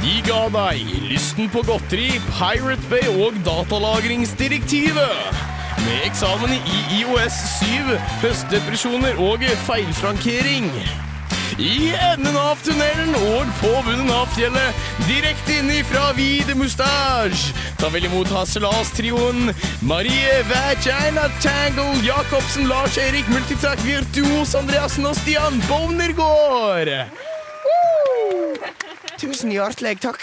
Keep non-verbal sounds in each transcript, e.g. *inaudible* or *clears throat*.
De ga deg lysten på godteri, Pirate Bay og datalagringsdirektivet. Med eksamen i IOS 7, høstdepresjoner og feilfrankering. I enden av tunnelen og på bunnen av fjellet, direkte inn ifra Vide Mustasj. Ta vel imot Hasselas-trioen Marie Vagina Tangle Jacobsen, Lars Erik Multitrack Virtuos Andreassen og Stian Bownergård. Tusen hjertelig takk.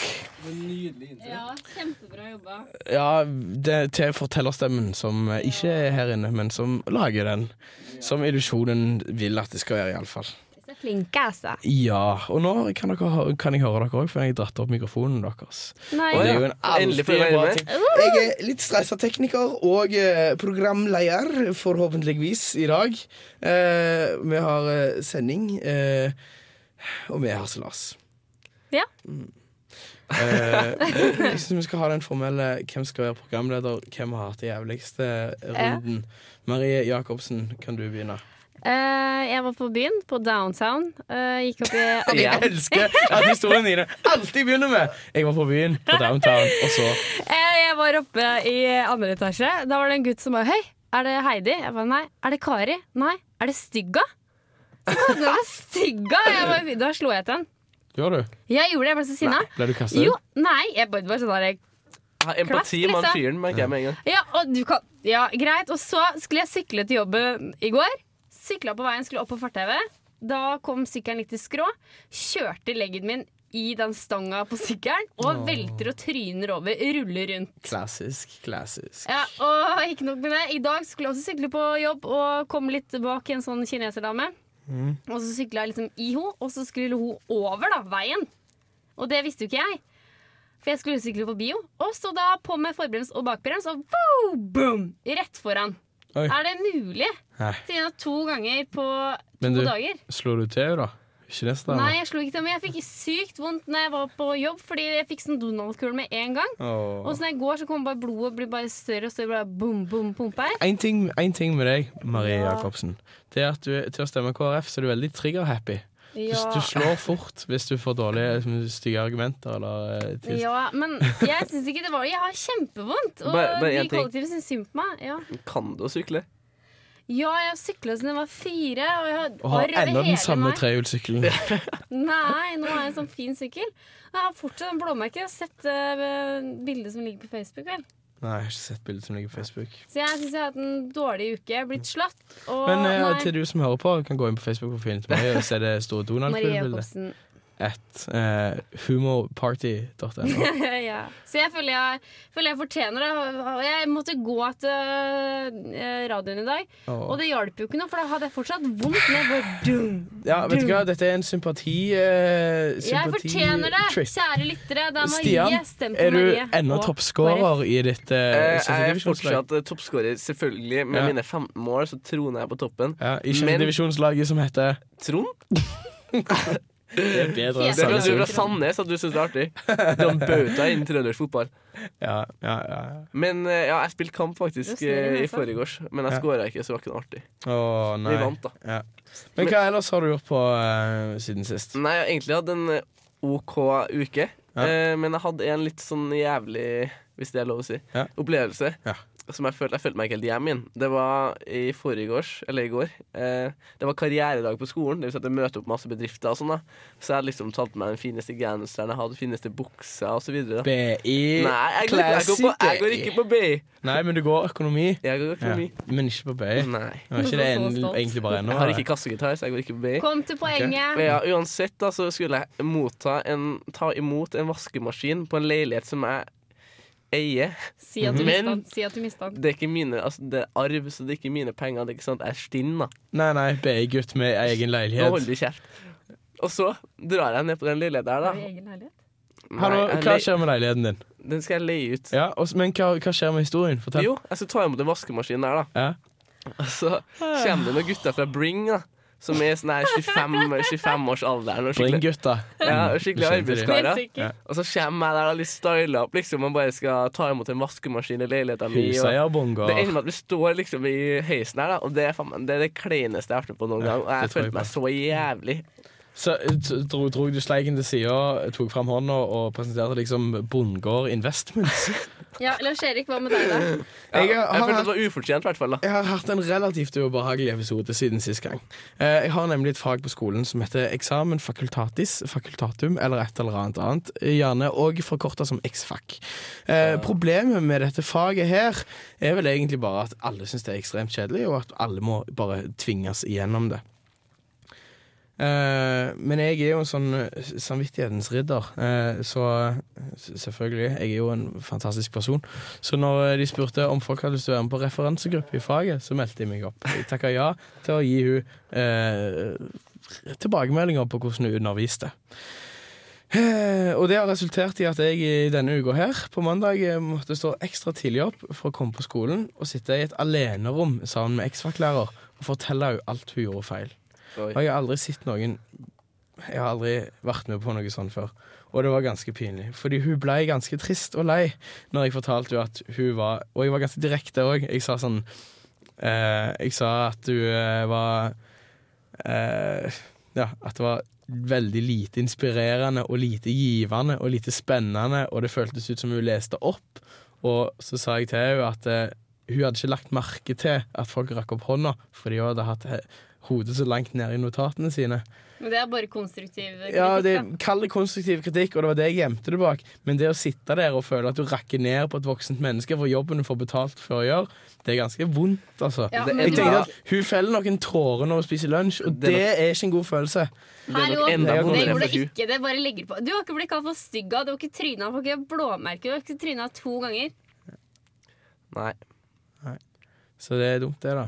Ja, kjempebra jobba. Ja, det er til fortellerstemmen som ikke er her inne, men som lager den. Som illusjonen vil at det skal være, iallfall. Så flinke, altså. Ja, og nå kan, dere, kan jeg høre dere òg, for jeg har dratt opp mikrofonen deres. Nei. Og det er jo en være bra ting. Jeg er litt stressa tekniker og eh, programleder, forhåpentligvis, i dag. Eh, vi har eh, sending, eh, og vi er harselas. Ja. Eh, jeg syns vi skal ha den formelle hvem skal være programleder, hvem har hatt det jævligste runden. Marie Jacobsen, kan du begynne? Eh, jeg var på byen, på downtown. Eh, gikk opp i *laughs* Jeg elsker at historiene dine alltid begynner med 'Jeg var på byen, på downtown', og så *laughs* Eh, Jeg var oppe i andre etasje. Da var det en gutt som bare Hei, er det Heidi? Jeg bare nei. Er det Kari? Nei. Er det Stygga? Så kalte han meg Stygga. Bare, da slo jeg til han. Gjør du? Jeg gjorde det, jeg ble så sinna. Ble du kastet Jo, ut? nei. Jeg bare, bare sånn der, Jeg har empati med han liksom. fyren, merker jeg med en gang. ja, og du kan, ja, greit. Og så skulle jeg sykle til jobben i går. Sykla på veien, skulle opp på fortauet. Da kom sykkelen litt i skrå. Kjørte leggen min i den stanga på sykkelen og velter og tryner over. Ruller rundt. Klassisk, klassisk. Ja, og ikke nok med det. I dag skulle jeg også sykle på jobb og kom litt bak en sånn kineserdame. Og så sykla jeg liksom i henne, og så skulle hun over da, veien. Og det visste jo ikke jeg. For jeg skulle sykle forbi henne. Og så da på med forbrems og bakbrems, og wow, boom! Rett foran. Oi. Er det mulig? Siden to ganger på to Men du- dager. Slår du til, da? Ikke neste Nei, jeg slo ikke til, men jeg fikk sykt vondt når jeg var på jobb, fordi jeg fikk sånn Donald-kule med en gang. Og så når jeg går, så kommer bare blodet blir bare større og større. Bare boom, boom, pumper. En ting, en ting med deg, Marie Ja. Jacobsen. Det er at du, til å stemme KrF, så er du veldig trigger-happy. Du, Ja. du slår fort hvis du får dårlige, liksom, stygge argumenter eller eh, Ja, men jeg syns ikke det var det. Jeg har kjempevondt. Og Bare- bare de kollektivet syns synd på meg. Ja. Kan du å sykle? Ja, jeg har sykla siden jeg var fire, og jeg har Og har ennå den samme trehjulssykkelen. *laughs* Nei, nå har jeg en sånn fin sykkel. Jeg har fortsatt en blåmerke. Jeg har sett uh, bildet som ligger på Facebook. vel Nei, jeg har ikke sett bildet som ligger på Facebook. Så jeg syns jeg har hatt en dårlig uke. Jeg har blitt slått. Og Men uh, nei, til du som hører på, kan gå inn på Facebook-profilen til meg og se det store Donald-bildet. At uh, humorparty.no. *laughs* ja. Så jeg føler jeg, føler jeg fortjener det. Jeg måtte gå til eh, radioen i dag, oh. og det hjalp jo ikke noe, for da hadde jeg fortsatt vondt. Bare dum, Ja, vet du hva, dette er en sympati... Uh, Jeg fortjener det, kjære lyttere. Det er Marie. Stian, er du ennå toppscorer i ditt uh, Eh, jeg er fortsatt eh, toppskårer, selvfølgelig. Med Ja. mine 15 mål så troner jeg på toppen. Ja, I sjettedivisjonslaget som heter Trond? *laughs* Det er bedre enn Det er du er fra Sandnes at du syns det er artig. Du har en bauta innen trøndersk fotball. Ja, ja, ja. ja. Men eh, ja, jeg spilte kamp faktisk i eh, i forgårs, men jeg Ja. skåra ikke, så det var ikke noe artig. Åh, nei. Vi vant, da. Ja. Men hva ellers har du gjort på uh, siden sist? Nei, jeg har egentlig hatt en OK uke. Ja. Eh, men jeg hadde en litt sånn jævlig, hvis det er lov å si, Ja. opplevelse. Som jeg følte, jeg følte meg ikke helt hjemme inn. Det var i forgårs, eller i går. Eh, det var karrieredag på skolen. Det vil si at jeg møter opp masse bedrifter og sånn. da Så jeg hadde liksom tatt med den fineste genseren jeg hadde, fineste buksa da. BI Nei, jeg går, jeg, går på, jeg går ikke på BI. Nei, men du går økonomi. Jeg går Ja. Men ikke på BI. Nei. Nå er ikke det en, egentlig bare ennå. Jeg har ikke kassegitar, så jeg går ikke på BI. Kom til poenget. Ja, uansett da, så skulle jeg motta en, ta imot en vaskemaskin på en leilighet som jeg eier. Si at du Men- mista den. Si at du den. Det er ikke mine, altså det er arv, så det er ikke mine penger. Det er ikke sant, Jeg er stinn, da. Nei, nei, BI-gutt med egen Nå leilighet. holder du kjeft. Og så drar jeg ned på den leiligheten der, da. Har du egen leilighet? Hallo, Nei, jeg hva skjer med leiligheten din? Den skal jeg leie ut. Ja, og, men hva, hva skjer med historien? Fortell. Jo, jeg skal ta imot en vaskemaskin der, da. Ja. Og så kommer det noen gutter fra Bring, da. Som er sånn her 25 25-årsalderen. og skikkelig- Bring-gutta. Ja, skikkelig arbeidskarer. Ja. Og så kommer jeg der litt styla opp, liksom, og bare skal ta imot en vaskemaskin i leiligheten min. og- Det ender med at vi står liksom i heisen her, da, og det er, faen det, er det kleineste jeg har vært med på noen Ja, gang. Og jeg følte meg så jævlig. Så dro, dro du sleiken til sida, tok fram hånda og presenterte liksom Bondgård Investments. *laughs* Ja, Lars Erik, hva med deg, da? Ja, Jeg jeg, har- følte det var ufortjent, i hvert fall. Jeg har hatt en relativt ubehagelig episode siden sist gang. Eh, Jeg har nemlig et fag på skolen som heter eksamen facultatis, facultatum eller et eller annet annet. Gjerne òg forkorta som X-fac. Eh, Problemet med dette faget her er vel egentlig bare at alle syns det er ekstremt kjedelig, og at alle må bare tvinges igjennom det. Eh, men jeg er jo en sånn eh, samvittighetens ridder, eh, så selvfølgelig. Jeg er jo en fantastisk person. Så når de spurte om folk hadde lyst til å være med på referansegruppe i faget, så meldte de meg opp. Jeg takka ja til å gi hun eh, tilbakemeldinger på hvordan hun underviste. Og det har resultert i at jeg i denne uka her, på mandag, måtte stå ekstra tidlig opp for å komme på skolen og sitte i et alenerom sammen med X-Fac-lærer og fortelle henne alt hun gjorde feil. Og jeg har aldri sett noen Jeg har aldri vært med på noe sånt før. Og det var ganske pinlig. Fordi hun ble ganske trist og lei når jeg fortalte henne at hun var Og jeg var ganske direkte òg. Jeg sa sånn eh, Jeg sa at hun eh, var eh, Ja, at det var veldig lite inspirerende og lite givende og lite spennende, og det føltes ut som hun leste opp. Og så sa jeg til henne at eh, hun hadde ikke lagt merke til at folk rakk opp hånda, fordi hun hadde hatt hodet så langt ned i notatene sine. Men det er bare konstruktiv kritikk. Ja, det. Kall det konstruktiv kritikk, og det var det jeg gjemte det bak. Men det å sitte der og føle at du rakker ned på et voksent menneske for jobben du får betalt for å gjøre, det er ganske vondt, altså. Ja, men Jeg tenkte at Hun feller noen tårer når hun spiser lunsj, og Det det er ikke en god følelse. Det er Hallo, nok enda Det det gjorde det ikke. Det bare legger på. Du har ikke blitt kalt for stygga, du har ikke tryna, du har ikke blåmerke, du har ikke tryna to ganger. Nei. Så det er dumt, det, da.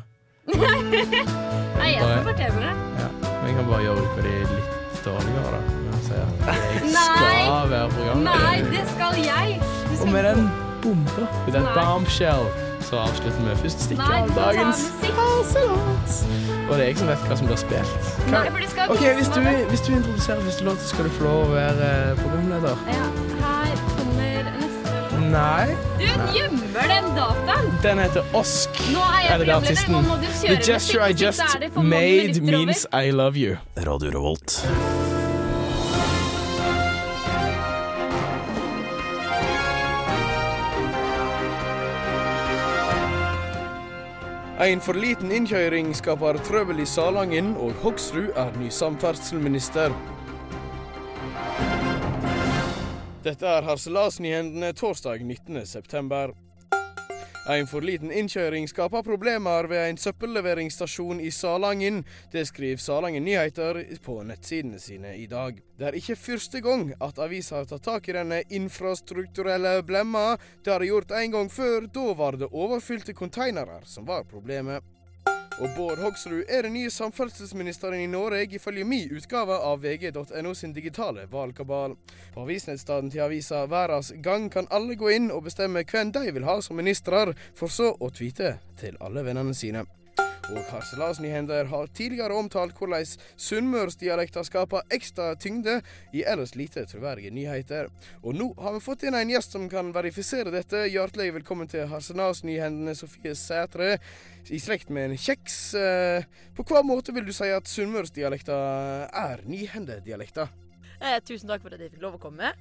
Nei, jeg som fortjener det. Ja. Vi kan bare gjøre ut på de litt dårligere, da. Å si at *laughs* jeg skal være programleder. Nei, det skal jeg! Skal Og med den bomba, med den bombshell, så avslutter vi første stikket av dagens. Harselas. Og det er jeg som vet hva som blir spilt. Nei, for det skal okay, Hvis du, hvis du introduserer første låt, så skal du få lov å være eh, programleder. Ja, Nei. Du gjemmer den dataen! Den heter Osk. Nå er jeg Er programleder, nå må du The gesture I just made means I love you. Radio Revolt. En for liten innkjøring skaper trøbbel i Salangen, og Hoksrud er ny samferdselsminister. Dette er Harselasnyhendene torsdag 19. september. En for liten innkjøring skaper problemer ved en søppelleveringsstasjon i Salangen. Det skriver Salangen Nyheter på nettsidene sine i dag. Det er ikke første gang at avisa har tatt tak i denne infrastrukturelle blemma. Det har de gjort en gang før. Da var det overfylte konteinere som var problemet. Og Bård Hoksrud er den nye samferdselsministeren i Norge, ifølge min utgave av vg.no sin digitale valgkabal. På avisnettstedet til avisa Verdens Gang kan alle gå inn og bestemme hvem de vil ha som ministre, for så å tweete til alle vennene sine. Og Harselasnyhender har tidligere omtalt hvordan sunnmørsdialekter skaper ekstra tyngde i ellers lite troverdige nyheter. Og nå har vi fått inn en gjest som kan verifisere dette. Hjertelig velkommen til Harselasnyhendene, Sofie Sætre, i slekt med en kjeks. Eh, På hva måte vil du si at sunnmørsdialekter er nyhendedialekter? Eh, tusen takk for at jeg fikk lov å komme.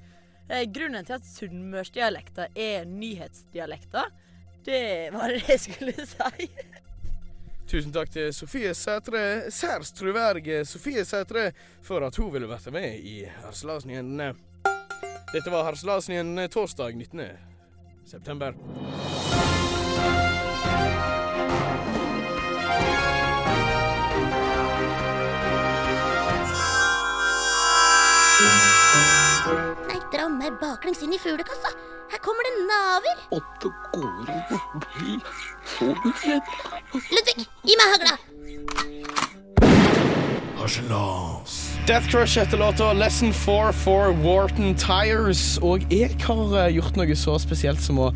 Eh, grunnen til at sunnmørsdialekter er nyhetsdialekter, det var det jeg skulle si. *laughs* Tusen takk til Sofie Sætre, særs troverdige Sofie Sætre, for at hun ville vært med i Harselasnyhendene. Dette var Harselasnyhendene torsdag 19. september. Nei, dra meg baklengs inn i fuglekassa. Her kommer det naver. Og det går an å bli så redd. Ludvig, gi meg hagla. Death Crush heter låta Lesson 4 for Wharton Tires. Og jeg har eh, gjort noe så spesielt som å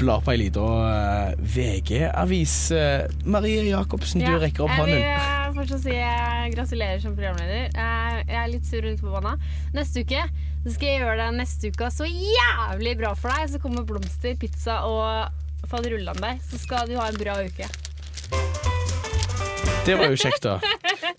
bla på ei lita uh, VG-avis. Eh, Marie Jacobsen, du Ja, rekker opp hånden. Jeg vil eh, fortsatt si eh, gratulerer som programleder. Eh, Jeg er litt sur rundt på banen. Neste uke så skal jeg gjøre deg neste uke så jævlig bra for deg. Så kommer blomster, pizza og faderullan Så skal du ha en bra uke. Det var jo kjekt, da.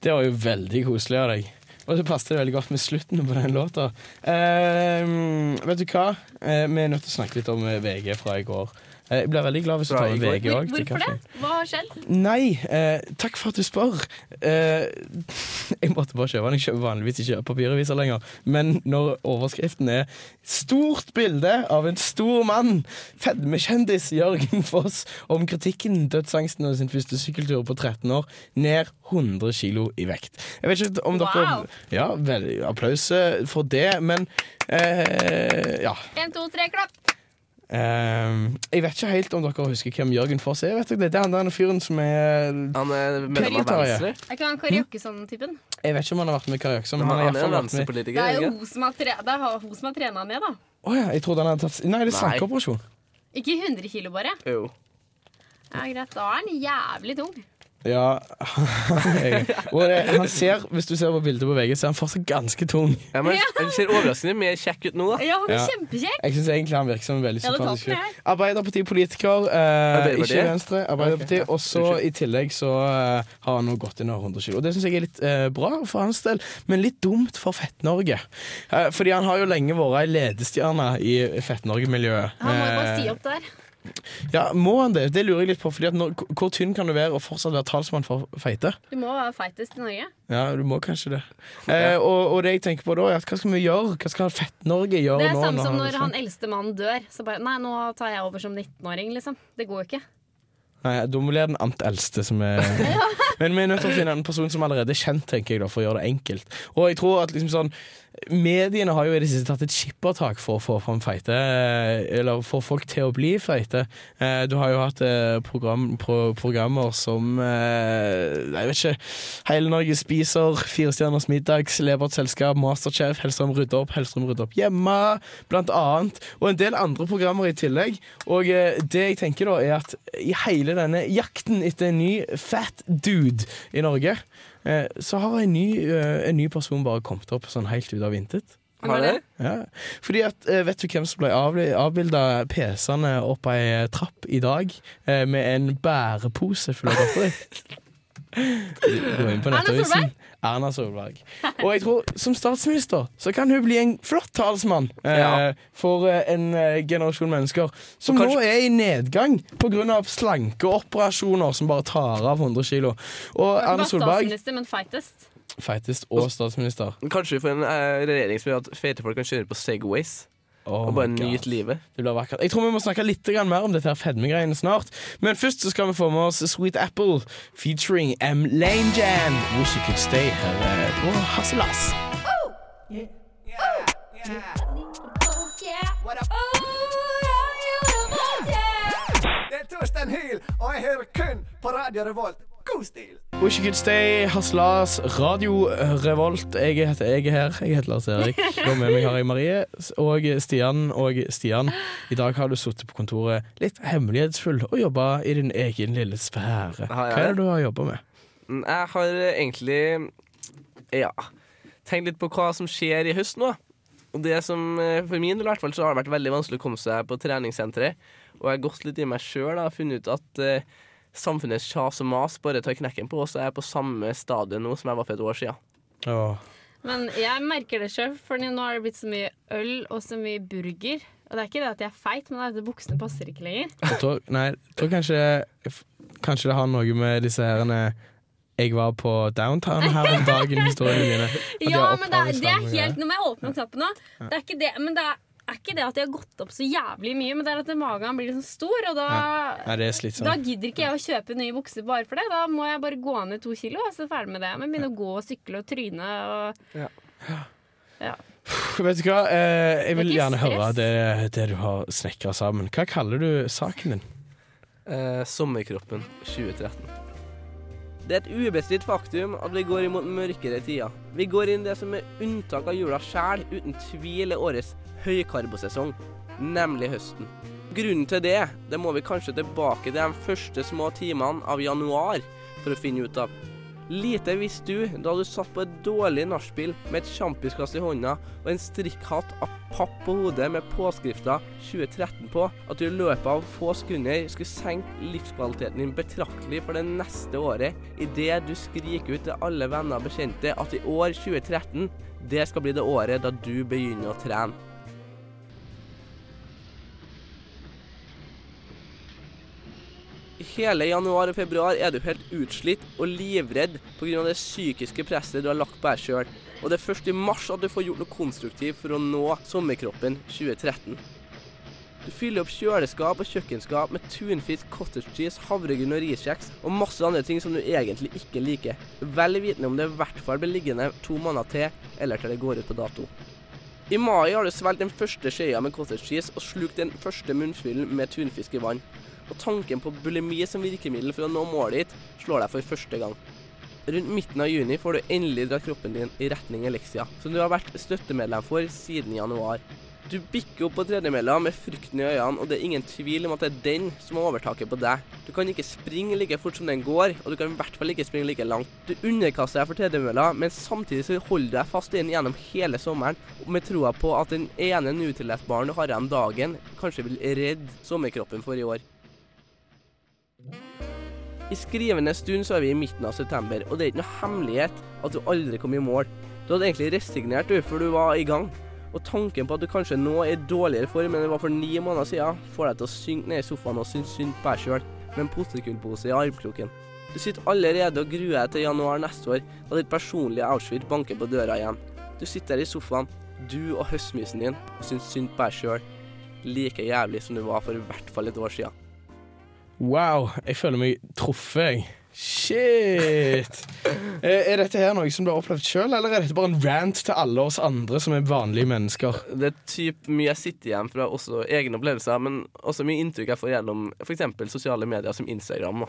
Det var jo veldig koselig av deg. Og så passet det veldig godt med slutten på den låta. Uh, vet du hva? Uh, vi er nødt til å snakke litt om eh, VG fra i går. Eh, Jeg blir veldig glad hvis du tar med? VG òg Hvorfor det? Hva har skjedd? Nei, eh, takk for at du spør. Eh, *laughs* jeg måtte bare kjøpe den. Jeg kjøper vanligvis ikke papiraviser lenger. Men når overskriften er 'Stort bilde av en stor mann', fedmekjendis Jørgen Foss, om kritikken dødsangsten og sin første sykkeltur på 13 år, ned 100 kilo i vekt. Jeg vet ikke om dere Wow. Ja, vel, applaus eh, for det, men eh, ja. En, to, tre, klapp! Eh, jeg vet ikke helt om dere husker hvem Jørgen Foss er. Vet dere det? det er han der fyren som er Han er medlem av Venstre. Er ikke han Kari Jakkesson-typen? Jeg vet ikke om han har vært med i men Han han er han er med Det er jo hun som har, tre det hun som har trena ned, da. Oh, ja, jeg trodde han hadde tatt Nei, det er sankeoperasjon. Ikke 100 kilo, bare. Jo. Ja, Greit, da er han jævlig tung. Ja *laughs* jeg, han ser, Hvis du ser på bildet på VG, så er han fortsatt ganske tung. Ja, men Han ser overraskende mer kjekk ut nå, da. Ja, han er Ja. kjempekjekk. Jeg syns egentlig han virker som en veldig sympatisk fyr. jeg. Arbeiderpartipolitiker, eh, ikke Venstre. Arbeiderpartiet. Og så i tillegg så eh, har han nå gått inn over 100 kg. Og det syns jeg er litt eh, bra for hans del, men litt dumt for Fett-Norge. Eh, fordi han har jo lenge vært ei ledestjerne i Fett-Norge-miljøet. Han må jo bare Eh, si opp der. Ja, Må han det? Det lurer jeg litt på. Fordi at når, Hvor tynn kan du være og fortsatt være talsmann for feite? Du må være feitest i Norge. Ja, du må kanskje det. Eh, og, og det jeg tenker på da, er at hva skal vi gjøre? Hva skal Fett-Norge gjøre nå? Det er nå? samme som han- når han eldste mannen dør. Så bare Nei, nå tar jeg over som 19-åring, liksom. Det går jo ikke. Nei, Da må vi lære den ant eldste som er *laughs* Men vi er nødt til å finne en person som allerede er kjent, tenker jeg da, for å gjøre det enkelt. Og jeg tror at liksom sånn Mediene har jo i det siste tatt et skippertak for å få fram feite, eh, eller få folk til å bli feite. Eh, Du har jo hatt eh, program, pro, programmer som Jeg vet ikke. Hele Norge spiser, Fire stjerners middags, Lebert selskap, Masterchef, Hellstrøm rydder opp, Hellstrøm rydder opp hjemme, blant annet. Og en del andre programmer i tillegg. Og det jeg tenker da, er at i hele denne jakten etter en ny fat dude i Norge, så har en ny, eh, en ny person bare kommet opp sånn helt ut av intet. Har det? Ja. Fordi at, eh, Vet du hvem som ble avbilda pesende opp ei trapp i dag eh, med en bærepose full av godteri? *laughs* Gå inn på nettavisen. Solberg? Erna Solberg. Og jeg tror som statsminister så kan hun bli en flott talsmann eh, Ja. for eh, en eh, generasjon mennesker som kanskje- nå er i nedgang pga. slankeoperasjoner som bare tar av 100 kilo. Og Erna Solberg, statsminister, men feitest. feitest og statsminister. Kanskje vi får en eh, regjering som gjør at feite folk kan kjøre på Segways Oh og bare nyte livet. Det blir vakkert. Jeg tror vi må snakke litt mer om dette her fedmegreiene snart. Men først så skal vi få med oss Sweet Apple featuring M. Lane Jan. Wish you could stay her eh, på Hasselas. Det er Torstein Hyl, og jeg hører kun på Radio Revolt. God stil! Wish you could stay Haslas, Radio Revolt. Jeg heter jeg er her. Jeg heter Lars Erik. *laughs* Og med meg har jeg Marie og Stian. Og Stian, i dag har du sittet på kontoret litt hemmelighetsfull og jobba i din egen lille sfære. Hva er det? du har jobba med? Mm, Jeg har egentlig ja, tenkt litt på hva som skjer i høst nå. Og det som, eh, For min del i hvert fall, så har det vært veldig vanskelig å komme seg på treningssenteret. Og jeg har gått litt i meg sjøl og funnet ut at eh, samfunnets kjas og mas bare tar knekken på oss. Og jeg er på samme stadie nå som jeg var for et år siden. Åh. Men jeg merker det sjøl, for nå har det blitt så mye øl og så mye burger. Og det er ikke det at jeg er feit, men det er at buksene passer ikke lenger. Jeg tror, nei, jeg tror kanskje, kanskje det har noe med disse herrene jeg var på downtown her om dagen, historiene mine. Ja, har men det er, det er helt Nå må jeg åpne opp knappen nå. Det er ikke det, men det er, er ikke det at jeg har gått opp så jævlig mye, men det er at magen blir liksom stor, og da ja, det er Da gidder ikke jeg å kjøpe nye bukser bare for det. Da må jeg bare gå ned to kilo, og så er jeg ferdig med det. Men begynne å gå og sykle og tryne og Ja. Ja. Vet du hva, eh, jeg vil Det er gjerne høre det, det du har snekra sammen. Hva kaller du saken din? Eh, sommerkroppen 2013. Det er et ubestridt faktum at vi går imot mørkere tider. Vi går inn det som er unntak av jula sjæl, uten tvil er årets høykarbosesong, nemlig høsten. Grunnen til det, det må vi kanskje tilbake til de første små timene av januar for å finne ut av. Lite visste du da du satt på et dårlig nachspiel med et sjampisglass i hånda og en strikkhatt av papp på hodet med påskrifta 2013 på, at du i løpet av få sekunder skulle senke livskvaliteten din betraktelig for det neste året, idet du skriker ut til alle venner og bekjente at i år 2013, det skal bli det året da du begynner å trene. Hele januar og februar er du helt utslitt og livredd pga. det psykiske presset du har lagt på deg sjøl. Og det er først i mars at du får gjort noe konstruktivt for å nå sommerkroppen 2013. Du fyller opp kjøleskap og kjøkkenskap med tunfisk, cottage cheese, havregryn og riskjeks og masse andre ting som du egentlig ikke liker. Vel vitende om det i hvert fall blir liggende to måneder til, eller til det går ut på dato. I mai har du svelget den første skjea med cottage cheese og slukt den første munnfyllen med tunfisk i vann. Og tanken på bulimi som virkemiddel for å nå målet ditt slår deg for første gang. Rundt midten av juni får du endelig dratt kroppen din i retning Elixia, som du har vært støttemedlem for siden januar. Du bikker opp på tredemølla med frykten i øynene, og det er ingen tvil om at det er den som har overtaket på deg. Du kan ikke springe like fort som den går, og du kan i hvert fall ikke springe like langt. Du underkaster deg for tredemølla, men samtidig så holder du deg fast i den gjennom hele sommeren, med troa på at den ene Nutrilett-baren du har igjen dagen, kanskje vil redde sommerkroppen for i år. I skrivende stund så er vi i midten av september, og det er ikke noe hemmelighet at du aldri kom i mål. Du hadde egentlig resignert du, før du var i gang. Og tanken på at du kanskje nå er i dårligere form enn det var for ni måneder siden, får deg til å synke ned i sofaen og synes synd på deg sjøl, med en potetgullpose i armkroken. Du sitter allerede og gruer deg til januar neste år, da ditt personlige Auschwitz banker på døra igjen. Du sitter der i sofaen, du og høstmysen din, og syns synd på deg sjøl. Like jævlig som du var for i hvert fall et år siden. Wow, jeg føler meg truffet, jeg. Shit! *laughs* Er er dette her noe som du har opplevd sjøl, eller er dette bare en rant til alle oss andre som er vanlige mennesker? Det er typ mye jeg sitter igjen fra også egne opplevelser, men også mye inntrykk jeg får gjennom f.eks. sosiale medier som Instagram.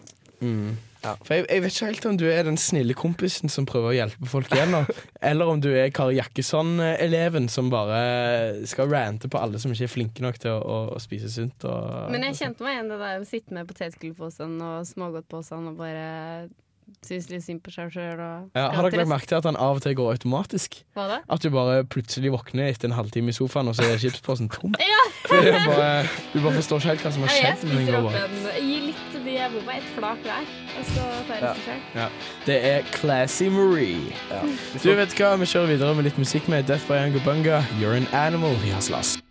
Da. For jeg, jeg vet ikke helt om du er den snille kompisen som prøver å hjelpe folk igjen *laughs* eller om du er Kari Jakkesson-eleven som bare skal rante på alle som ikke er flinke nok til å, å, å spise sunt. Og, Men jeg kjente meg igjen det der å sitte med potetgullposen og smågodtposen og bare synes litt synd på seg sjøl. ja, Har dere lagt merke til at han av og til går automatisk? Hva da? At du bare plutselig våkner etter en halvtime i sofaen, og så er chipsposen tom? *laughs* Ja! Bare, du bare forstår ikke helt hva som har Ja, jeg skjedd. men den spiser opp en Gi litt til de jeg bor med, et flak hver, og så tar jeg resten selv. Ja. Det er Classy Marie. Du vet hva, Vi kjører videre med litt musikk med Death by Angobunga, You're an animal i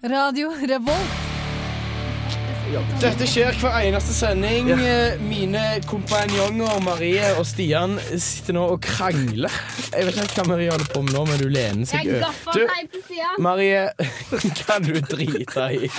Radio Revolt. Dette skjer hver eneste sending. Ja. Mine kompanjonger Marie og Stian sitter nå og krangler. Jeg vet ikke hva Marie holder på med nå, men du lener seg over. Du. Marie, *laughs* kan du drite i?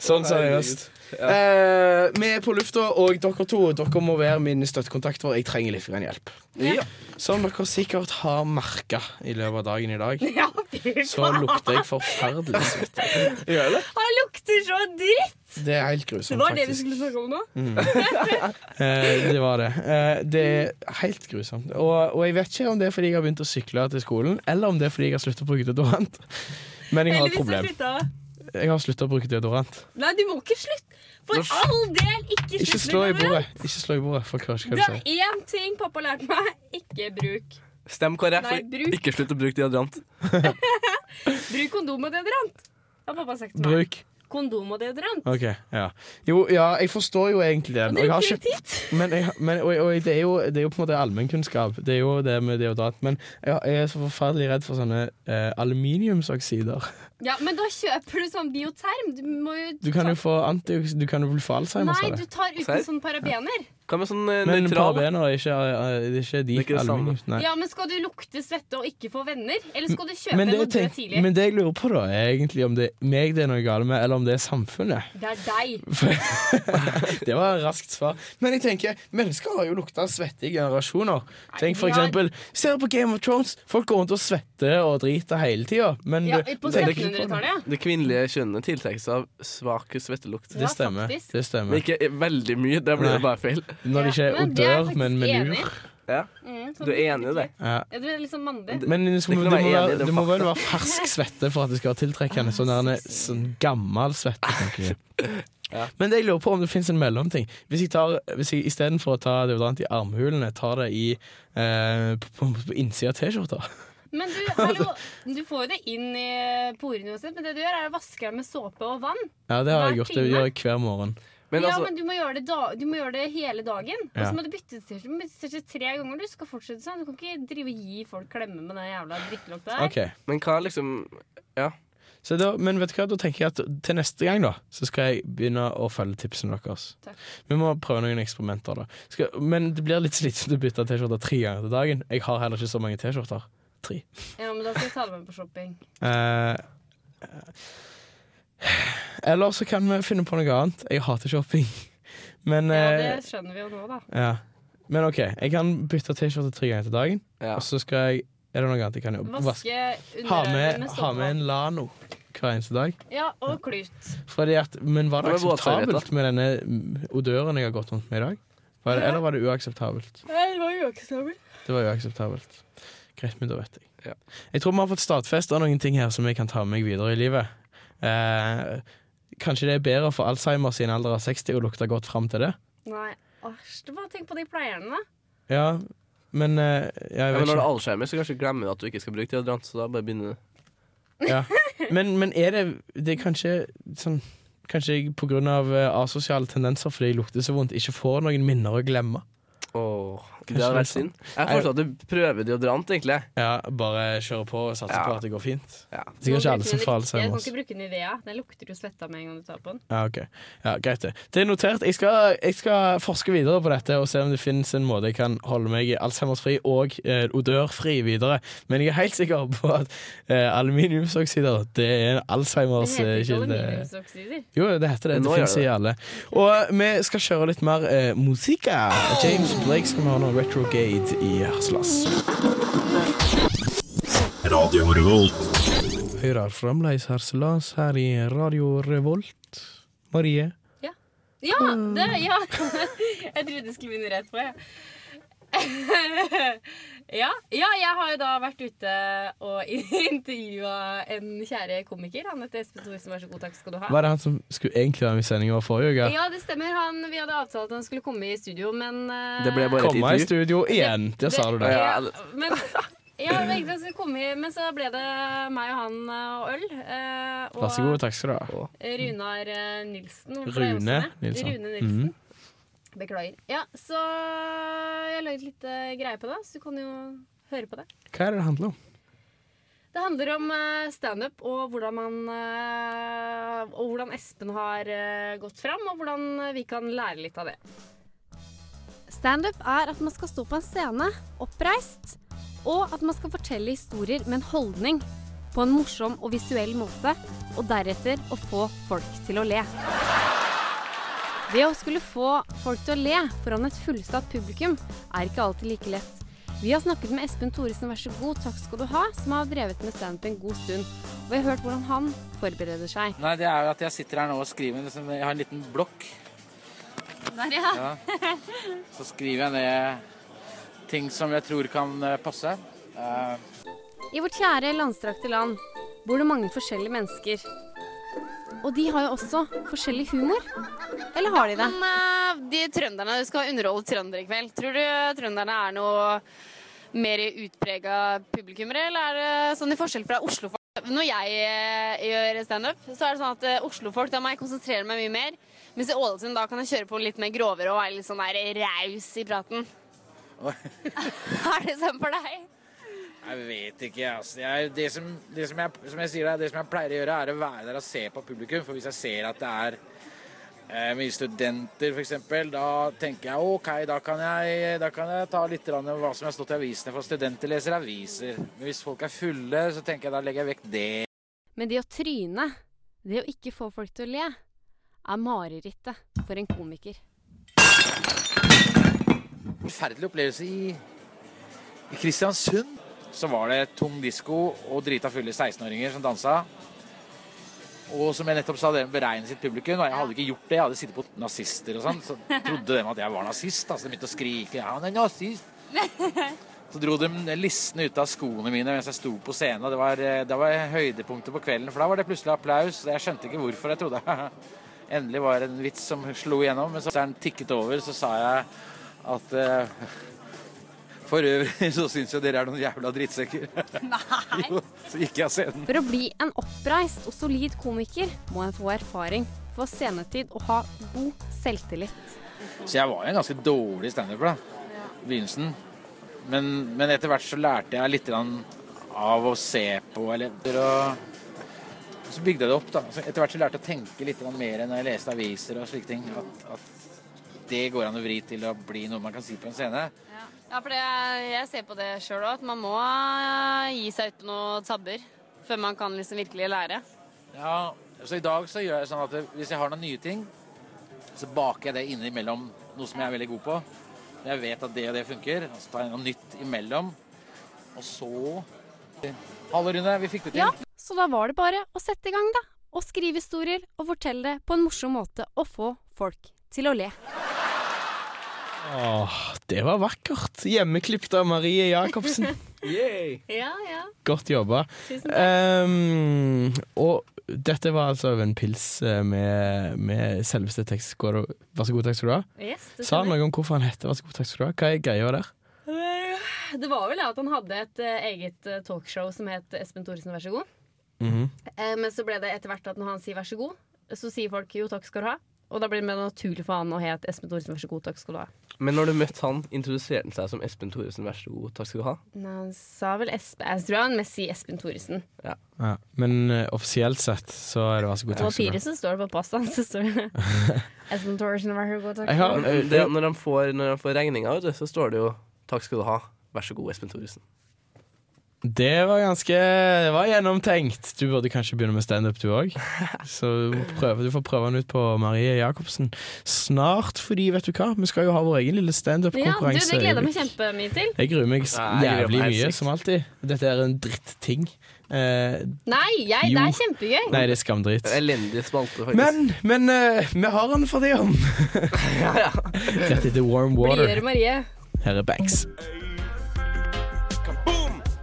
Sånn seriøst. Eh, vi er på lufta, og dere to Dere må være min støttekontakt, for jeg trenger litt hjelp. Ja. Som dere sikkert har merka i løpet av dagen i dag, *laughs* Ja, fy så lukter jeg forferdelig svett. *laughs* Gjør det? Han lukter så dritt! Det er helt Det grusomt, var det vi faktisk. skulle snakke om nå. *laughs* Eh, det var det. Eh, det er helt grusomt. Og, og jeg vet ikke om det er fordi jeg har begynt å sykle til skolen, eller om det er fordi jeg har sluttet å bruke deodorant. Men jeg har et Heldigvis har problem. slutta. Jeg har sluttet å bruke deodorant. Nei, du må ikke slutte. For all del, ikke Ikke slutt slå i med det. bordet. Ikke slå i bordet. Folk hører ikke Det hva du er sier. én ting pappa lærte meg. Ikke bruk. Stem KrF for bruk. ikke slutt å bruke deodorant. *laughs* Bruk kondom og deodorant. Har pappa sagt til meg. Bruk. Kondom og deodorant. OK. Ja. Jo, ja, jeg forstår jo egentlig det. Og Og det er kjøpt men, jeg, men og, og det, er jo, det er jo på en måte allmennkunnskap. Det er jo det med deodorant. Men jeg, jeg er så forferdelig redd for sånne eh, aluminiumsoksider. Ja, men da kjøper du sånn bioterm. Du må jo Du kan jo få anti, du kan jo få Alzheimer Nei, du tar uten Serr? sånn parabener. Hva med sånn eh, Men nøytral? parabener er ikke, eh, er ikke de Det er ikke det samme. aluminium. Nei. Ja, men skal du lukte svette og ikke få venner? Eller skal du kjøpe Men det, dø tenk, tidlig? men det jeg lurer på, da, er egentlig om det er meg det er noe galt med, eller om det er samfunnet. Det er deg. *laughs* Det var et raskt svar. Men jeg tenker, mennesker har jo lukta svette i generasjoner. Tenk for har- eksempel, Ser du på Game of Thrones? Folk går rundt og svetter og driter hele tida. Men Ja, på det. 1700-tallet. Det kvinnelige kjønnet tiltrekkes av svak svettelukt. Ja, Det stemmer. Det Men ikke veldig mye. Da blir det bare feil. Når det ikke er men det odør, men menur. Ja. Mm, sånn Du er enig i det? Ja. Ja, du er liksom mandig. Men det, Det må, det, må enig være, det det må vel være fersk svette for at det skal være tiltrekkende. Sånn, der, *laughs* sånn gammel svette, tenker jeg. Ja. Men det jeg lurer på om det fins en mellomting. Hvis jeg, tar, hvis jeg istedenfor å ta deodorant i armhulene, tar det i eh, på, på, på innsida av T-skjorta Men du, *laughs* hallo, du får jo det inn i porene uansett, men det du gjør, er å vaske deg med såpe og vann. Ja, det har jeg gjort. Det gjør jeg hver morgen. Men ja, altså, men du må gjøre det, da, du må gjøre det hele dagen. Og Ja. så må du bytte til tre ganger. Du skal fortsette sånn. Du kan ikke drive og gi folk klemme med den jævla drittelukta der. Ok men hva liksom Ja. så da, Men vet du hva, da tenker jeg at til neste gang da Så skal jeg begynne å følge tipsene deres. Takk. Vi må prøve noen eksperimenter. da skal, Men det blir litt *laughs* slitsomt å bytte T-skjorter tre ganger til dagen. Jeg har heller ikke så mange T-skjorter. Tre. Ja, men da skal jeg ta det med på shopping. Eh, eller så kan vi finne på noe annet. Jeg hater shopping. *laughs* Men, Ja, eh, det skjønner vi jo nå, da. ja. Men OK, jeg kan bytte T-skjorte tre ganger til dagen. ja. Og så skal jeg Er det noe annet jeg kan gjøre? Vaske Ha med, med ha med en Lano hver eneste dag. Ja, og klut. Fordi at, men var det akseptabelt med denne mm, odøren jeg har gått rundt med i dag? Var det, eller var det uakseptabelt? Nei, det var uakseptabelt. Det var uakseptabelt. Greit, men da vet jeg. Ja. Jeg tror vi har fått stadfesta noen ting her som jeg kan ta med meg videre i livet. Eh, kanskje det er bedre for Alzheimer i en alder av 60 å lukte godt fram til det? Nei. Æsj, bare tenk på de pleierne, da. Ja, men eh, jeg Ja, men vet når du er Alzheimer, så kanskje glemmer du at du ikke skal bruke deodorant. Så da bare begynner du. Ja. Men, men er det Det er kanskje sånn Kanskje jeg på grunn av eh, asosiale tendenser fordi jeg lukter så vondt, ikke får noen minner å glemme. Åh, det hadde vært synd. Jeg foreslår at du prøver deodorant, egentlig. Ja, Bare kjøre på og satse Ja. på at det går fint. Ja. Sikkert ikke alle som faller seg. Alzheimers. kan ikke bruke Nivea. Den lukter jo svetta med en gang du tar på den. Ja, ok. Ja, Greit, det. Det er notert. Jeg skal, jeg skal forske videre på dette og se om det finnes en måte jeg kan holde meg alzheimersfri og eh, odørfri videre. Men jeg er helt sikker på at eh, aluminiumsoksider det er en Det Alzheimers heter eh, ikke aluminiumsoksider. Jo, det heter det. Det finnes i alle. Og vi skal kjøre litt mer eh, musikk. James Blake skal vi ha nå. Retrogade i Haslas. Radio Revolt. Hører fremdeles Harselas her i Radio Revolt. Marie. Ja, det, ja. *laughs* Jeg trodde det skulle begynne rett på, jeg. Ja. *laughs* ja, jeg har jo da vært ute og *laughs* intervjua en kjære komiker. Han heter Espen Thoresen, vær så god, takk skal du ha. Var det han som skulle egentlig være med i sendinga vår forrige uke? Ja, det stemmer. Han, vi hadde avtalt at han skulle komme i studio, men uh, Det ble bare Komme i studio igjen. Der sa du da. Ja, Ja, *laughs* men ja, egentlig skulle komme, i- men så ble det meg og han eh, og øl. Uh, og Vær så god, takk skal du ha. Runar eh, Nilsen. Rune Nilsen. Rune Nilsen. Mm Nilsson. Beklager. Ja, så jeg har lagd litt greier greie på det, så du kan jo høre på det. Hva er det det handler om? Det handler om eh, standup og hvordan man eh, Og hvordan Espen har eh, gått fram, og hvordan eh, vi kan lære litt av det. Standup er at man skal stå på en scene, oppreist, og at man skal fortelle historier med en holdning. På en morsom og visuell måte, og deretter å få folk til å le. Det å skulle få folk til å le foran et fullsatt publikum er ikke alltid like lett. Vi har snakket med Espen Thoresen, vær så god, takk skal du ha, som har drevet med standup en god stund. Og vi har hørt hvordan han forbereder seg. Nei, det er jo at jeg sitter her nå og skriver liksom, Jeg har en liten blokk. Der, ja. Ja. Så skriver jeg ned ting som jeg tror kan eh, passe. Uh. I vårt kjære landstrakte land bor det mange forskjellige mennesker. Og de har jo også forskjellig humor. Eller har de det? Men eh, de trønderne, du skal underholde trøndere i kveld. Tror du trønderne er noe mer utprega publikummere, eller er det sånn i forskjell fra Oslo-folk? Når jeg eh, gjør standup, så er det sånn at eh, Oslo-folk, da må jeg konsentrere meg mye mer. Mens i Ålesund, da kan jeg kjøre på litt mer grovere og være litt sånn der raus i praten. *laughs* er det sånn for deg? Jeg vet ikke, altså. Jeg, det som, det som, jeg, som jeg sier, det som jeg pleier å gjøre, er å være der og se på publikum. For hvis jeg ser at det er eh, mye studenter, f.eks., da tenker jeg OK, da kan jeg, da kan jeg ta litt om hva som har stått i avisene. For studenter leser aviser. Men hvis folk er fulle, så tenker jeg da legger jeg vekk det. Men det å tryne, det å ikke få folk til å le, er marerittet for en komiker. forferdelig opplevelse i, i Kristiansund. Så var det tung disko og drita fulle 16-åringer som dansa. Og som jeg nettopp sa, det beregnet sitt publikum. Og jeg hadde ikke gjort det. Jeg hadde sittet på nazister og sånn. Så trodde de at jeg var nazist. Altså, de begynte å skrike. Ja, han er nazist. Så dro de listene ut av skoene mine mens jeg sto på scenen. Det var, det var høydepunktet på kvelden, for da var det plutselig applaus. Jeg skjønte ikke hvorfor. Jeg trodde *laughs* endelig var det en vits som slo igjennom. Men så den tikket over, så sa jeg at eh, For øvrig så syns jeg dere er noen jævla drittsekker. Nei. Jo, så gikk jeg av scenen. For å bli en oppreist og solid komiker må en få erfaring, få scenetid og ha god selvtillit. Så jeg var jo en ganske dårlig standuper da, i begynnelsen. Men, men etter hvert så lærte jeg litt av å se på eller og Så bygde jeg det opp. da. Så etter hvert så lærte jeg å tenke litt mer enn jeg leste aviser og slike ting. At, at det går an å vri til å bli noe man kan si på en scene. Ja, for det, jeg ser på det sjøl òg, at man må eh, gi seg ut på noen tabber før man kan liksom virkelig lære. Ja, så i dag så gjør jeg sånn at hvis jeg har noen nye ting, så baker jeg det innimellom noe som jeg er veldig god på. Jeg vet at det og det funker. Og så tar jeg noe nytt imellom. Og så Hallo, Rune. Vi fikk det til. Ja, så da var det bare å sette i gang, da. Og skrive historier og fortelle det på en morsom måte og få folk til å le. Åh, det var vakkert. Hjemmeklipt av Marie Jacobsen. *laughs* Ja, ja. Godt jobba. Tusen Um, og dette var altså en pils eh, med, med selveste tekst. Vær så god, takk skal du ha. Yes, Sa han noe om hvorfor han heter Vær så god, takk skal du ha? Hva er greia der? Det var vel at han hadde et eh, eget eh, talkshow som het Espen Thoresen, vær så god. Mm -hmm. men så ble det etter hvert at når han sier vær så god, så sier folk jo takk skal du ha. Og da blir det mer naturlig for han å hete Espen Thoresen, vær så god, takk skal du ha. Men når du møtte han, introduserte han seg som Espen Thoresen, vær så god, takk skal du ha. Nei, han sa vel Espen Jeg tror han mest sier Espen Thoresen. Ja, men uh, offisielt sett så er det vær så god, takk skal du ha. papiret så står det på passet hans, så står det *laughs* Espen Thoresen, vær så god, takk skal du ha. når, han får, når han får regninga, så står det jo 'takk skal du ha', vær så god, Espen Thoresen. Det var ganske Det var gjennomtenkt. Du burde kanskje begynne med standup, du òg. *laughs* Så prøve, du får prøve den ut på Marie Jacobsen snart, fordi vet du hva, vi skal jo ha vår egen lille Ja, du, standup-konkurranse. det gleder meg kjempemye til. Jeg gruer meg jævlig mye, som alltid. Dette er en dritting. Eh, Nei, jeg, det er kjempegøy. nei, det er skamdrit. Elendig spalte, faktisk. Men, men uh, vi har den for det om. *laughs* Rett etter Warm Water. Blidere Marie. Her er Banks.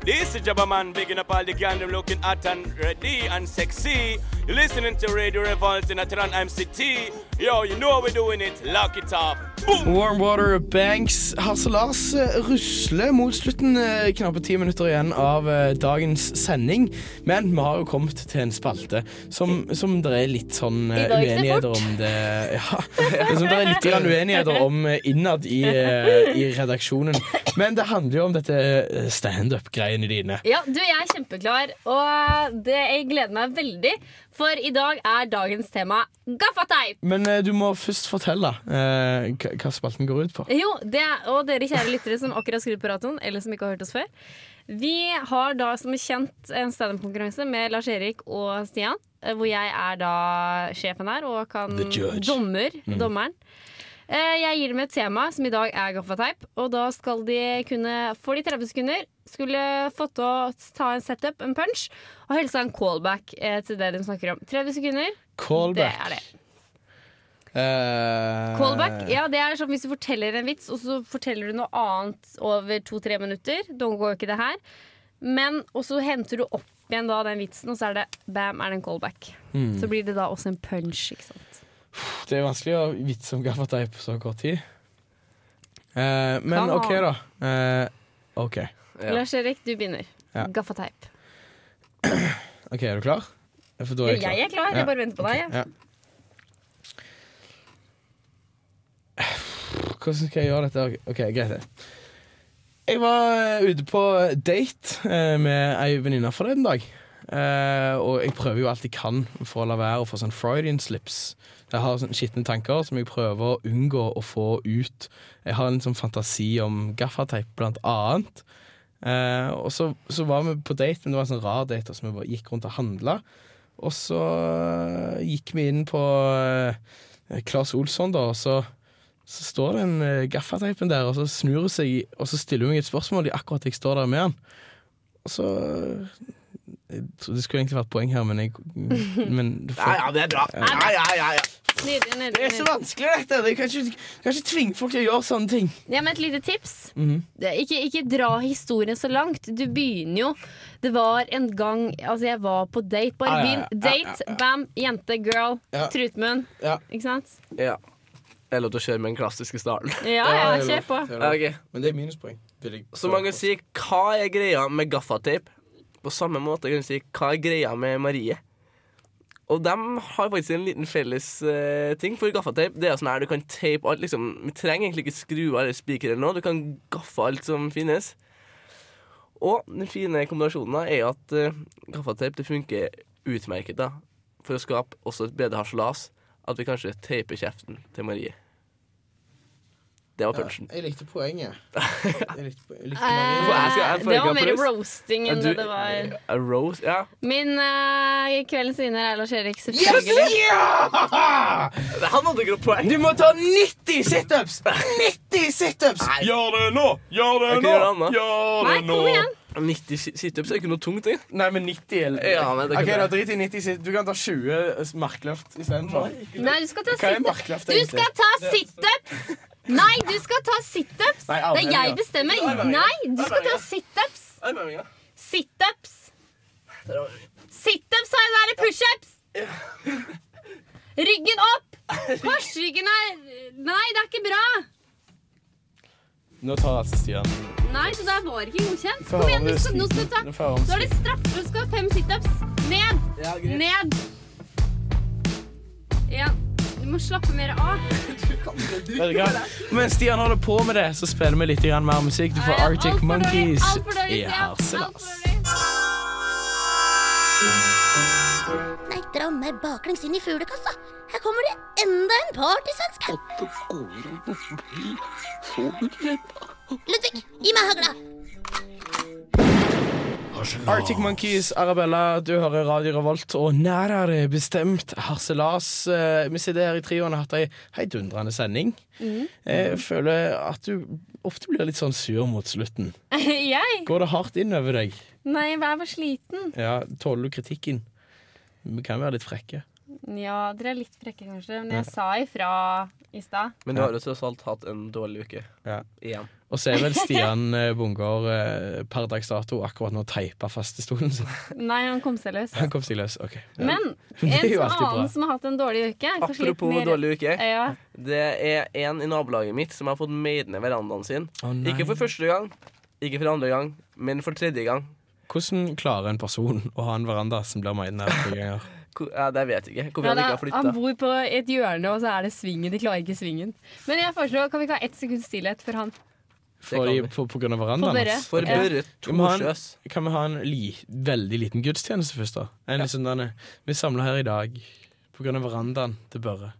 This is Jabba Man, bigging up all the gang, them looking hot and ready and sexy. You're listening to Radio Revolt in Atran MCT. Yo, you know how we're doing it. Lock it up. Boom! Warm Water Banks Hasse Lars rusler mot slutten. eh, Knappe ti minutter igjen av eh, dagens sending. Men vi har jo kommet til en spalte som, som det er litt sånn eh, uenigheter om det Ja, som *laughs* det er litt uenigheter om eh, innad i, eh, i redaksjonen. Men det handler jo om dette eh, standup-greiene dine. Ja, du, jeg er kjempeklar, og det, jeg gleder meg veldig. For i dag er dagens tema gaffateip. Men eh, du må først fortelle eh, hva spalten går ut på. Jo, det, og dere kjære lyttere som akkurat skrur på radioen, eller som ikke har hørt oss før. Vi har da som kjent en standup-konkurranse med Lars Erik og Stian. eh, Hvor jeg er da sjefen her og kan dommer, mm. dommer. Dommeren. Eh, Jeg gir dem et tema, som i dag er gaffateip. Og da skal de kunne, for de 30 sekunder, skulle fått til å ta en setup, en punch, og helst ha en callback eh, til det de snakker om. 30 sekunder, Callback. det er det. Uh, Callback, ja, det er sånn hvis du forteller en vits, og så forteller du noe annet over to-tre minutter. Da går jo ikke det her. Men, og så henter du opp igjen da den vitsen, og så er det bam, er det en callback. Mm. Så blir det da også en punch, ikke sant. Det er vanskelig å vitse om gaffateip på så kort tid. Eh, men OK, da. Eh, OK. Ja. Lars Erik, du begynner. Ja. Gaffateip. *clears throat* Ok, Er du klar? For da er jeg klar. jeg er klar, jeg bare venter på deg. jeg. Ja. Hvordan skal jeg gjøre dette? Ok, Greit. det. Jeg var eh, ute på date eh, med ei venninne forleden dag. Eh, og jeg prøver jo alt jeg kan for å la være å få sånn Freudian slips. Jeg har sånne skitne tanker som jeg prøver å unngå å få ut. Jeg har en sånn fantasi om gaffateip, blant annet. Uh, og så, så var vi på date, men det var en sånn rar date, så vi bare gikk rundt og handla. Og så eh, gikk vi inn på uh, Claes Olsson, da, og så, så står den uh, gaffateipen der, og så snur hun seg, og så stiller hun meg et spørsmål akkurat jeg står der med han. Og så Det skulle egentlig vært poeng her, men jeg *laughs* men får, Ja, ja, det er bra. Ja, ja, ja, ja. Nydelig, nydelig, Det er så vanskelig, dette. Du kan ikke, kan ikke tvinge folk til å gjøre sånne ting. Ja, men et lite tips. Mm Det er ikke, ikke dra historien så langt. Du begynner jo Det var en gang Altså, jeg var på date. Bare Ah, ja, begynn. ja, ja, Date, ja, ja. bam, jente, girl, Ja. trutmunn. Ja. Ikke sant? Ja. Jeg lov til å kjøre med den klassiske starten. Ja, Ja, kjør på. lov. Det er lov. Ok. Men det er minuspoeng. Så man kan si hva er greia med gaffateip? På samme måte kan du si hva er greia med Marie? Og de har faktisk en liten felles uh, ting. For gaffateip det er sånn her du kan teipe alt. Liksom, vi trenger egentlig ikke skruer eller spikere eller noe. Du kan gaffe alt som finnes. Og den fine kombinasjonen er at uh, gaffateip det funker utmerket da for å skape også et bedre harselas. At vi kanskje teiper kjeften til Marie. Det var Ja, jeg likte poenget. *laughs* Jeg likte, jeg likte jeg jeg det var mer roasting enn Du- det det var A rose? Ja. Min uh, kveldens vinner er Lars Erik, selvfølgelig. Ja! Han hadde ikke noe poeng. Du må ta 90 situps! 90 situps! Gjør det nå! Gjør det nå! Gjør det nå! 90 si- situps er ikke noe tungt. Det. Nei, men 90 eller Ja, men det Ok, da drit i 90 situps. Du kan ta 20 markløft istedenfor. Nei, du skal ta situps. Du skal ta situps! *laughs* Nei, du skal ta situps! Det er jeg bestemmer. Nei, du skal ta situps. Situps. Situps, sa jeg. Da er det pushups. Ryggen opp. Korsryggen er Nei, det er ikke bra. Nå tar altså Stian Nei, det der var ikke godkjent. Kom igjen, du det skal, nå skal du ta Nå er det straffer. Du skal ha fem situps. Ned. Ned. Ja. Du må slappe mer av. Mens Stian holder på med det, så spiller vi litt mer musikk. Du får Arctic alt for Monkeys i. Harselas. Nei, dra meg baklengs inn i fuglekassa. Her kommer det enda en partysvenske. Ludvig, gi meg hagla. Arctic Monkeys, Arabella, du hører Radio Revolt, og nærere bestemt harselas. Eh, Vi sitter her i trioen og har hatt ei heidundrende sending. Mm. Jeg føler at du ofte blir litt sånn sur mot slutten. *laughs* Jeg? Går det hardt inn over deg? Nei, jeg var sliten. Ja, Tåler du kritikken? Vi kan være litt frekke. Ja, dere er litt frekke, kanskje. Men Ja. jeg sa ifra i stad. Men du har jo tross alt hatt en dårlig uke. Ja. Igjen. Og så er vel Stian *laughs* eh, Bungård eh, per dags dato akkurat nå teipa fastestolen sin. Nei, han kom seg løs. Han kom seg løs. OK. Ja. Men *laughs* en som alltid bra. annen som har hatt en dårlig uke Apropos mer- dårlig uke. Ja. Det er en i nabolaget mitt som har fått meid ned verandaen sin. Oh, nei. ikke for første gang, ikke for andre gang, men for tredje gang. Hvordan klarer en person å ha en veranda som blir meid ned tre ganger? Ja, det vet jeg ikke. Hvorfor Ja, han ikke har flytta. han bor på et hjørne, og så er det svingen. De klarer ikke svingen. Men jeg foreslår, kan vi ikke ha ett sekunds stillhet for han? For, de, på, på grunn av verandaen? For Børre. hans? For Børre Kan vi ha en- Torsjøs. Kan vi ha en li, veldig liten gudstjeneste først, da? En ja. denne, vi samler her i dag på grunn av verandaen til Børre.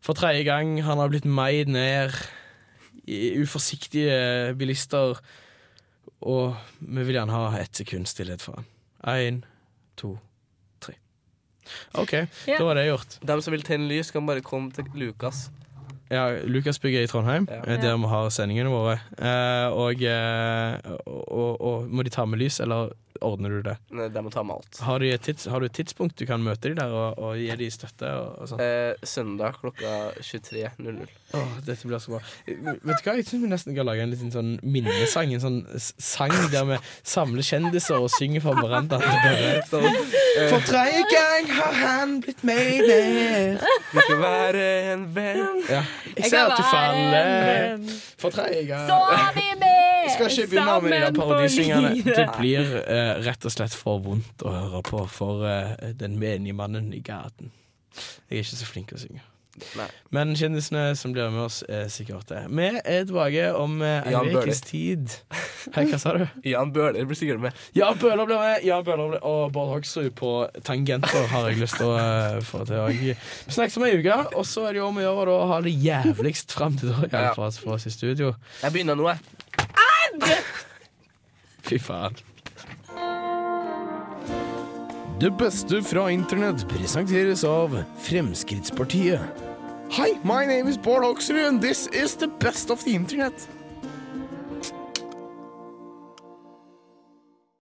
For tredje gang. Han har blitt meid ned. i Uforsiktige bilister. Og vi vil gjerne ha ett sekund stillhet for han. Én, to, tre. OK, *laughs* Ja. da var det gjort. De som vil tenne lys, kan bare komme til Lukas. Ja, Lukasbygget i Trondheim, Ja. eh, der vi har sendingene våre. Eh, og, eh, og, og, og må de ta med lys, eller ordner du det? Nei, De må ta med alt. Har, du, et tids, har du et tidspunkt du kan møte de der og, og gi de støtte? Og, og sånn? Eh, søndag klokka 23.00. Åh, dette blir så bra. Vet du hva, Jeg syns vi nesten kan lage en liten sånn minnesang. En sånn sang der vi samler kjendiser og synger for verandaen. *laughs* Sånn, Eh, For tredje gang har han blitt med ned. Vi skal være en venn. Ja. Jeg Jeg ser at du faller for tredje gang. Så har vi med! Skal ikke begynne med de der parodisingene. Det blir eh, rett og slett for vondt å høre på for eh, den menige mannen i gaten. Jeg er ikke så flink å synge. Nei. Men kjendisene som blir med oss, er sikkert det. Vi er tilbake om uh, en ukes tid. Hei, hva sa du? *laughs* Jan Bøhler blir sikkert med. Jan Bøhler blir med. Jan Bøhler blir, og Bård Hoksrud på tangenter har jeg lyst til å eh, få til. Og Vi snakkes om ei uke, og så er det jo om å gjøre å ha det jævligst fram til da. Ja. For oss i studio. Jeg begynner nå, jeg. *laughs* Fy faen. Det beste fra internett presenteres av Fremskrittspartiet. Hi, my name is Bård Hoksrud, and this is the best of the internet.